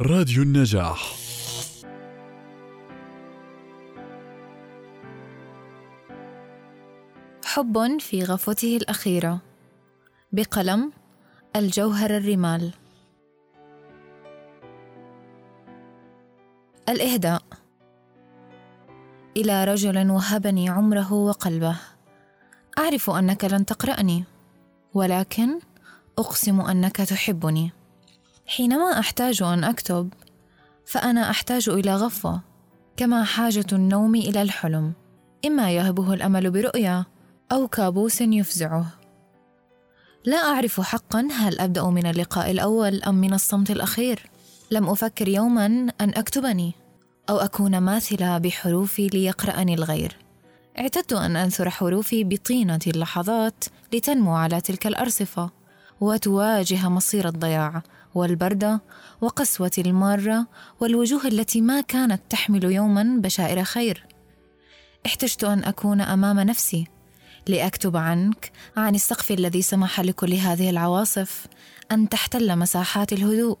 راديو النجاح. حب في غفوته الأخيرة. بقلم الجوهر الرمال. الإهداء. إلى رجل وهبني عمره وقلبه. أعرف أنك لن تقرأني ولكن أقسم أنك تحبني. حينما أحتاج أن أكتب فأنا أحتاج إلى غفوة كما حاجة النوم إلى الحلم إما يهبه الأمل برؤيا أو كابوس يفزعه. لا أعرف حقا هل أبدأ من اللقاء الأول أم من الصمت الأخير. لم أفكر يوما أن أكتبني أو أكون ماثلة بحروفي ليقرأني الغير. اعتدت أن أنثر حروفي بطينة اللحظات لتنمو على تلك الأرصفة وتواجه مصير الضياع. والبردة وقسوة المارة والوجوه التي ما كانت تحمل يوما بشائر خير. احتجت أن أكون أمام نفسي لأكتب عنك عن السقف الذي سمح لكل هذه العواصف أن تحتل مساحات الهدوء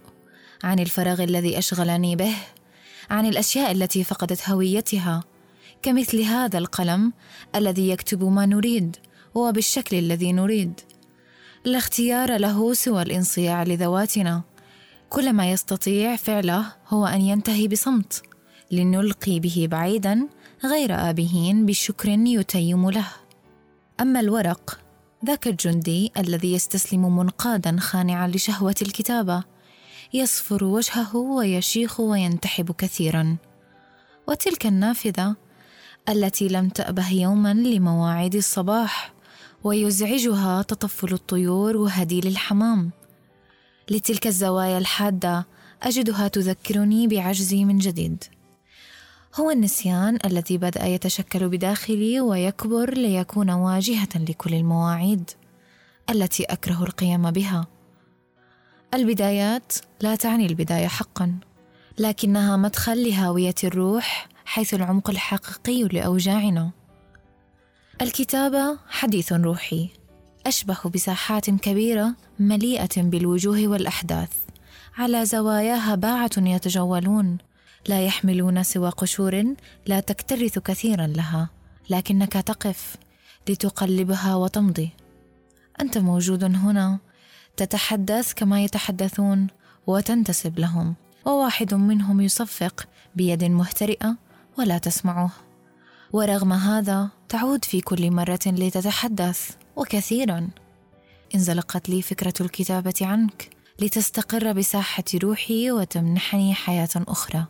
عن الفراغ الذي أشغلني به عن الأشياء التي فقدت هويتها كمثل هذا القلم الذي يكتب ما نريد وبالشكل الذي نريد. لا اختيار له سوى الانصياع لذواتنا. كل ما يستطيع فعله هو أن ينتهي بصمت لنلقي به بعيدا غير آبهين بشكر يتيم له. أما الورق ذاك الجندي الذي يستسلم منقادا خانعا لشهوة الكتابة يصفر وجهه ويشيخ وينتحب كثيرا. وتلك النافذة التي لم تأبه يوما لمواعيد الصباح ويزعجها تطفل الطيور وهديل الحمام. لتلك الزوايا الحادة أجدها تذكرني بعجزي من جديد. هو النسيان الذي بدأ يتشكل بداخلي ويكبر ليكون واجهة لكل المواعيد التي أكره القيام بها. البدايات لا تعني البداية حقا لكنها مدخل لهاوية الروح حيث العمق الحقيقي لأوجاعنا. الكتابة حديث روحي أشبه بساحات كبيرة مليئة بالوجوه والأحداث. على زواياها باعة يتجولون لا يحملون سوى قشور لا تكترث كثيرا لها لكنك تقف لتقلبها وتمضي. أنت موجود هنا تتحدث كما يتحدثون وتنتسب لهم وواحد منهم يصفق بيد مهترئة ولا تسمعه. ورغم هذا تعود في كل مرة لتتحدث. وكثيرا. انزلقت لي فكرة الكتابة عنك لتستقر بساحة روحي وتمنحني حياة أخرى.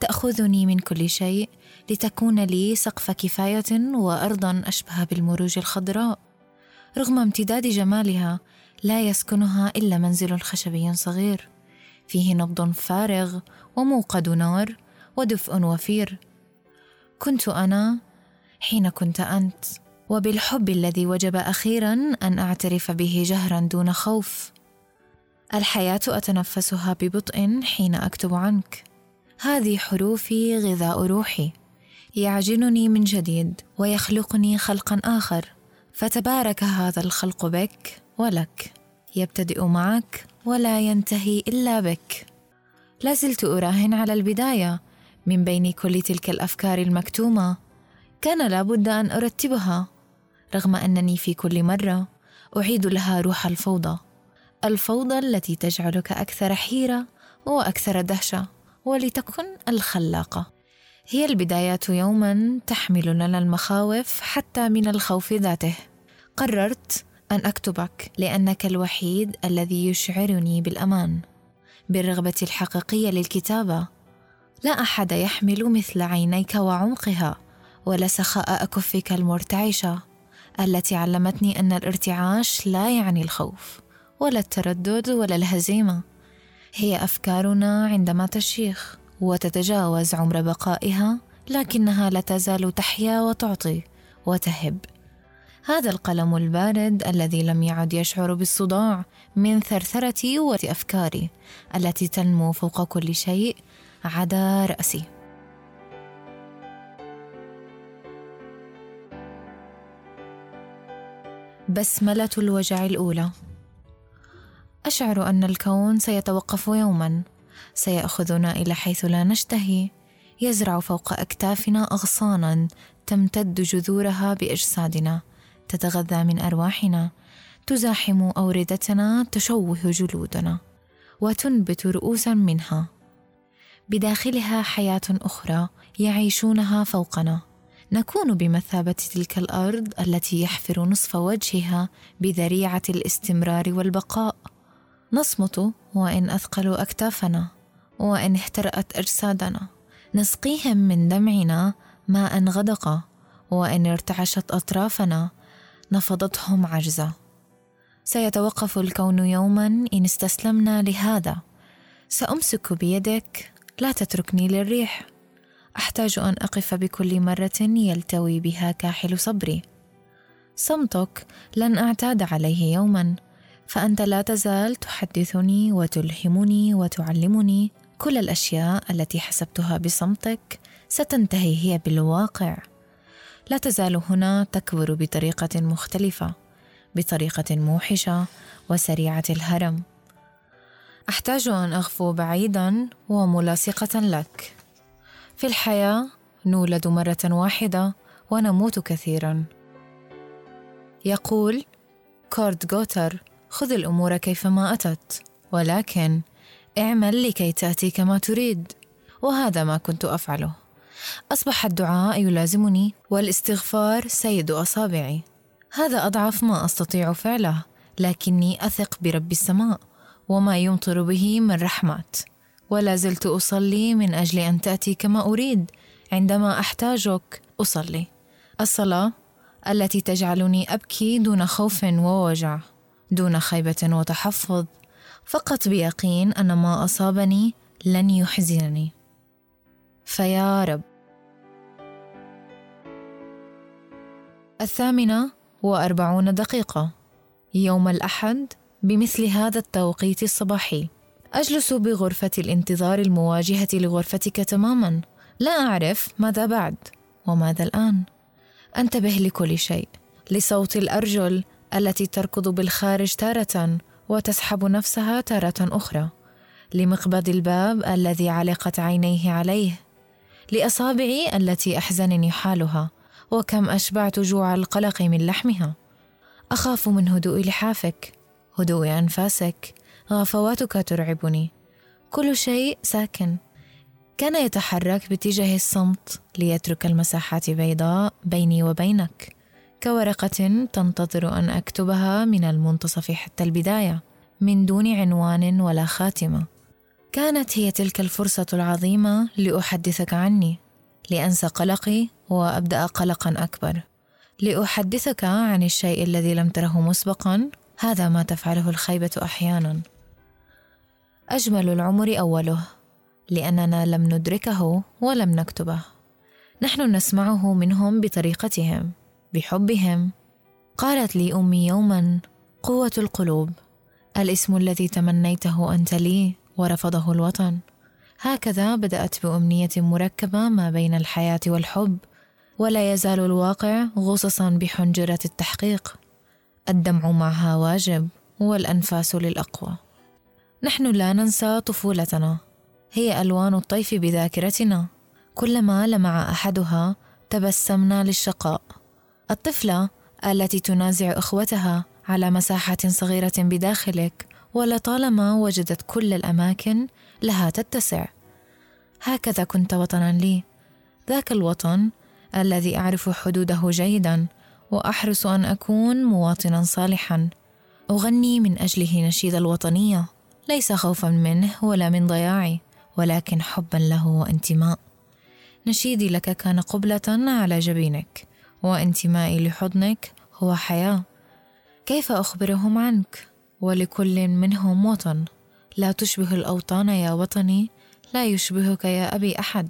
تأخذني من كل شيء لتكون لي سقف كفاية وأرضا أشبه بالمروج الخضراء. رغم امتداد جمالها لا يسكنها إلا منزل خشبي صغير. فيه نبض فارغ وموقد نار ودفء وفير. كنت أنا حين كنت أنت وبالحب الذي وجب أخيرا أن أعترف به جهرا دون خوف. الحياة أتنفسها ببطء حين أكتب عنك. هذه حروفي غذاء روحي. يعجنني من جديد ويخلقني خلقا آخر. فتبارك هذا الخلق بك ولك. يبتدئ معك ولا ينتهي إلا بك. لازلت أراهن على البداية. من بين كل تلك الأفكار المكتومة كان لابد أن أرتبها رغم أنني في كل مرة أعيد لها روح الفوضى. الفوضى التي تجعلك أكثر حيرة وأكثر دهشة ولتكن الخلاقه هي البدايات يوما تحمل لنا المخاوف حتى من الخوف ذاته. قررت أن أكتبك لأنك الوحيد الذي يشعرني بالأمان بالرغبة الحقيقية للكتابة. لا أحد يحمل مثل عينيك وعمقها ولا سخاء اكفك المرتعشه التي علمتني أن الارتعاش لا يعني الخوف ولا التردد ولا الهزيمة. هي أفكارنا عندما تشيخ وتتجاوز عمر بقائها لكنها لا تزال تحيا وتعطي وتهب. هذا القلم البارد الذي لم يعد يشعر بالصداع من ثرثرتي وافكاري التي تنمو فوق كل شيء عدا رأسي. بسملة الوجع الأولى. أشعر أن الكون سيتوقف يوما. سيأخذنا إلى حيث لا نشتهي. يزرع فوق أكتافنا أغصانا تمتد جذورها بأجسادنا. تتغذى من أرواحنا. تزاحم أوردتنا تشوه جلودنا. وتنبت رؤوسا منها. بداخلها حياة أخرى يعيشونها فوقنا. نكون بمثابة تلك الأرض التي يحفر نصف وجهها بذريعة الاستمرار والبقاء. نصمت وإن أثقلوا أكتافنا وإن احترأت أجسادنا نسقيهم من دمعنا ماء غدق وإن ارتعشت أطرافنا نفضتهم عجزا سيتوقف الكون يوما إن استسلمنا لهذا. سأمسك بيدك لا تتركني للريح. أحتاج أن أقف بكل مرة يلتوي بها كاحل صبري. صمتك لن أعتاد عليه يوما فأنت لا تزال تحدثني وتلهمني وتعلمني. كل الأشياء التي حسبتها بصمتك ستنتهي هي بالواقع. لا تزال هنا تكبر بطريقة مختلفة بطريقة موحشة وسريعة الهرم. احتاج ان اغفو بعيدا وملاصقة لك. في الحياة نولد مرة واحدة ونموت كثيرا. يقول كورد جوتر خذ الأمور كيفما أتت ولكن اعمل لكي تأتي كما تريد. وهذا ما كنت أفعله. أصبح الدعاء يلازمني والاستغفار سيد أصابعي. هذا أضعف ما أستطيع فعله لكني أثق برب السماء. وما يمطر به من رحمات. ولا زلت أصلي من أجل أن تأتي كما أريد. عندما أحتاجك أصلي. الصلاة التي تجعلني أبكي دون خوف ووجع دون خيبة وتحفظ. فقط بيقين أن ما أصابني لن يحزنني. فيا رب. الثامنة وأربعون دقيقة. يوم الأحد بمثل هذا التوقيت الصباحي. أجلس بغرفة الانتظار المواجهة لغرفتك تماما. لا أعرف ماذا بعد وماذا الآن. أنتبه لكل شيء. لصوت الأرجل التي تركض بالخارج تارة وتسحب نفسها تارة أخرى. لمقبض الباب الذي علقت عينيه عليه. لأصابعي التي أحزنني حالها. وكم أشبعت جوع القلق من لحمها. أخاف من هدوء لحافك. هدوء أنفاسك. غفواتك ترعبني. كل شيء ساكن. كان يتحرك باتجاه الصمت ليترك المساحات بيضاء بيني وبينك. كورقة تنتظر أن أكتبها من المنتصف حتى البداية من دون عنوان ولا خاتمة. كانت هي تلك الفرصة العظيمة لأحدثك عني لأنسى قلقي وأبدأ قلقا أكبر. لأحدثك عن الشيء الذي لم تره مسبقا هذا ما تفعله الخيبة أحيانا. أجمل العمر أوله لأننا لم ندركه ولم نكتبه. نحن نسمعه منهم بطريقتهم بحبهم. قالت لي أمي يوما قوة القلوب. الاسم الذي تمنيته أنت لي ورفضه الوطن. هكذا بدأت بأمنية مركبة ما بين الحياة والحب ولا يزال الواقع غصصا بحنجرة التحقيق. الدمع معها واجب والأنفاس للأقوى. نحن لا ننسى طفولتنا. هي ألوان الطيف بذاكرتنا. كلما لمع أحدها تبسمنا للشقاء. الطفلة التي تنازع إخوتها على مساحة صغيرة بداخلك ولطالما وجدت كل الأماكن لها تتسع. هكذا كنت وطنا لي. ذاك الوطن الذي أعرف حدوده جيدا. وأحرص أن أكون مواطنا صالحا. أغني من أجله نشيد الوطنية. ليس خوفا منه ولا من ضياعي ولكن حبا له وانتماء. نشيدي لك كان قبلة على جبينك وانتمائي لحضنك هو حياة. كيف أخبرهم عنك؟ ولكل منهم وطن. لا تشبه الأوطان يا وطني لا يشبهك يا أبي أحد.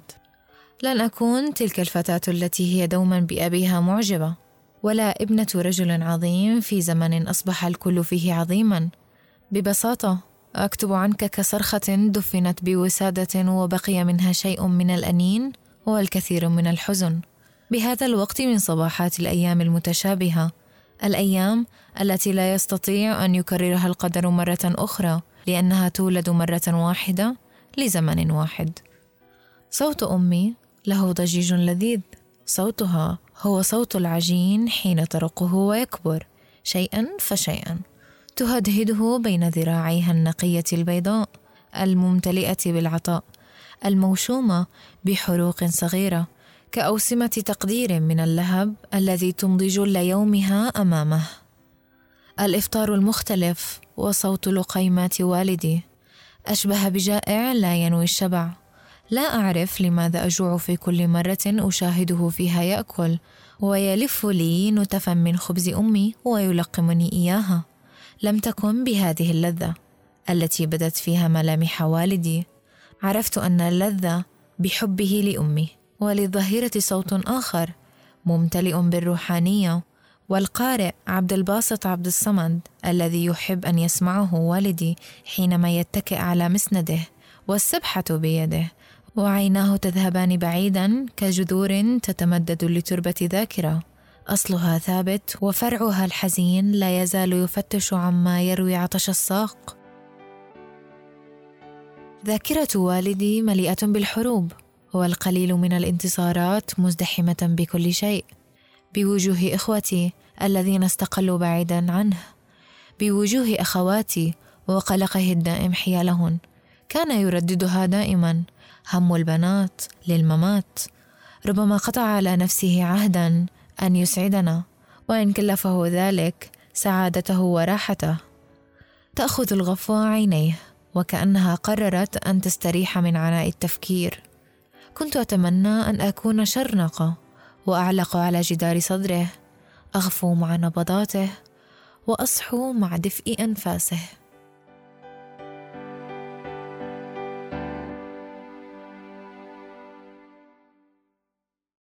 لن أكون تلك الفتاة التي هي دوما بأبيها معجبة. ولا ابنة رجل عظيم في زمن أصبح الكل فيه عظيما. ببساطة أكتب عنك كصرخة دفنت بوسادة وبقي منها شيء من الأنين والكثير من الحزن. بهذا الوقت من صباحات الأيام المتشابهة الأيام التي لا يستطيع أن يكررها القدر مرة أخرى لأنها تولد مرة واحدة لزمن واحد. صوت أمي له ضجيج لذيذ. صوتها هو صوت العجين حين ترقه ويكبر شيئا فشيئا. تهدهده بين ذراعيها النقية البيضاء الممتلئة بالعطاء الموشومة بحروق صغيرة كأوسمة تقدير من اللهب الذي تمضي جل يومها أمامه. الإفطار المختلف وصوت لقيمات والدي أشبه بجائع لا ينوي الشبع. لا أعرف لماذا أجوع في كل مرة أشاهده فيها يأكل ويلف لي نتفا من خبز أمي ويلقمني إياها. لم تكن بهذه اللذة التي بدت فيها ملامح والدي. عرفت أن اللذة بحبه لأمي وللظهيره صوت آخر ممتلئ بالروحانية والقارئ عبد الباسط عبد الصمد الذي يحب أن يسمعه والدي حينما يتكئ على مسنده والسبحة بيده. وعيناه تذهبان بعيدا كجذور تتمدد لتربة ذاكرة. أصلها ثابت وفرعها الحزين لا يزال يفتش عما يروي عطش الساق. ذاكرة والدي مليئة بالحروب والقليل من الانتصارات مزدحمة بكل شيء. بوجوه إخوتي الذين استقلوا بعيدا عنه. بوجوه أخواتي وقلقه الدائم حيالهن. كان يرددها دائما. هم البنات للممات. ربما قطع على نفسه عهدا أن يسعدنا وإن كلفه ذلك سعادته وراحته. تأخذ الغفوة عينيه وكأنها قررت أن تستريح من عناء التفكير. كنت أتمنى أن أكون شرنقة وأعلق على جدار صدره. أغفو مع نبضاته وأصحو مع دفء أنفاسه.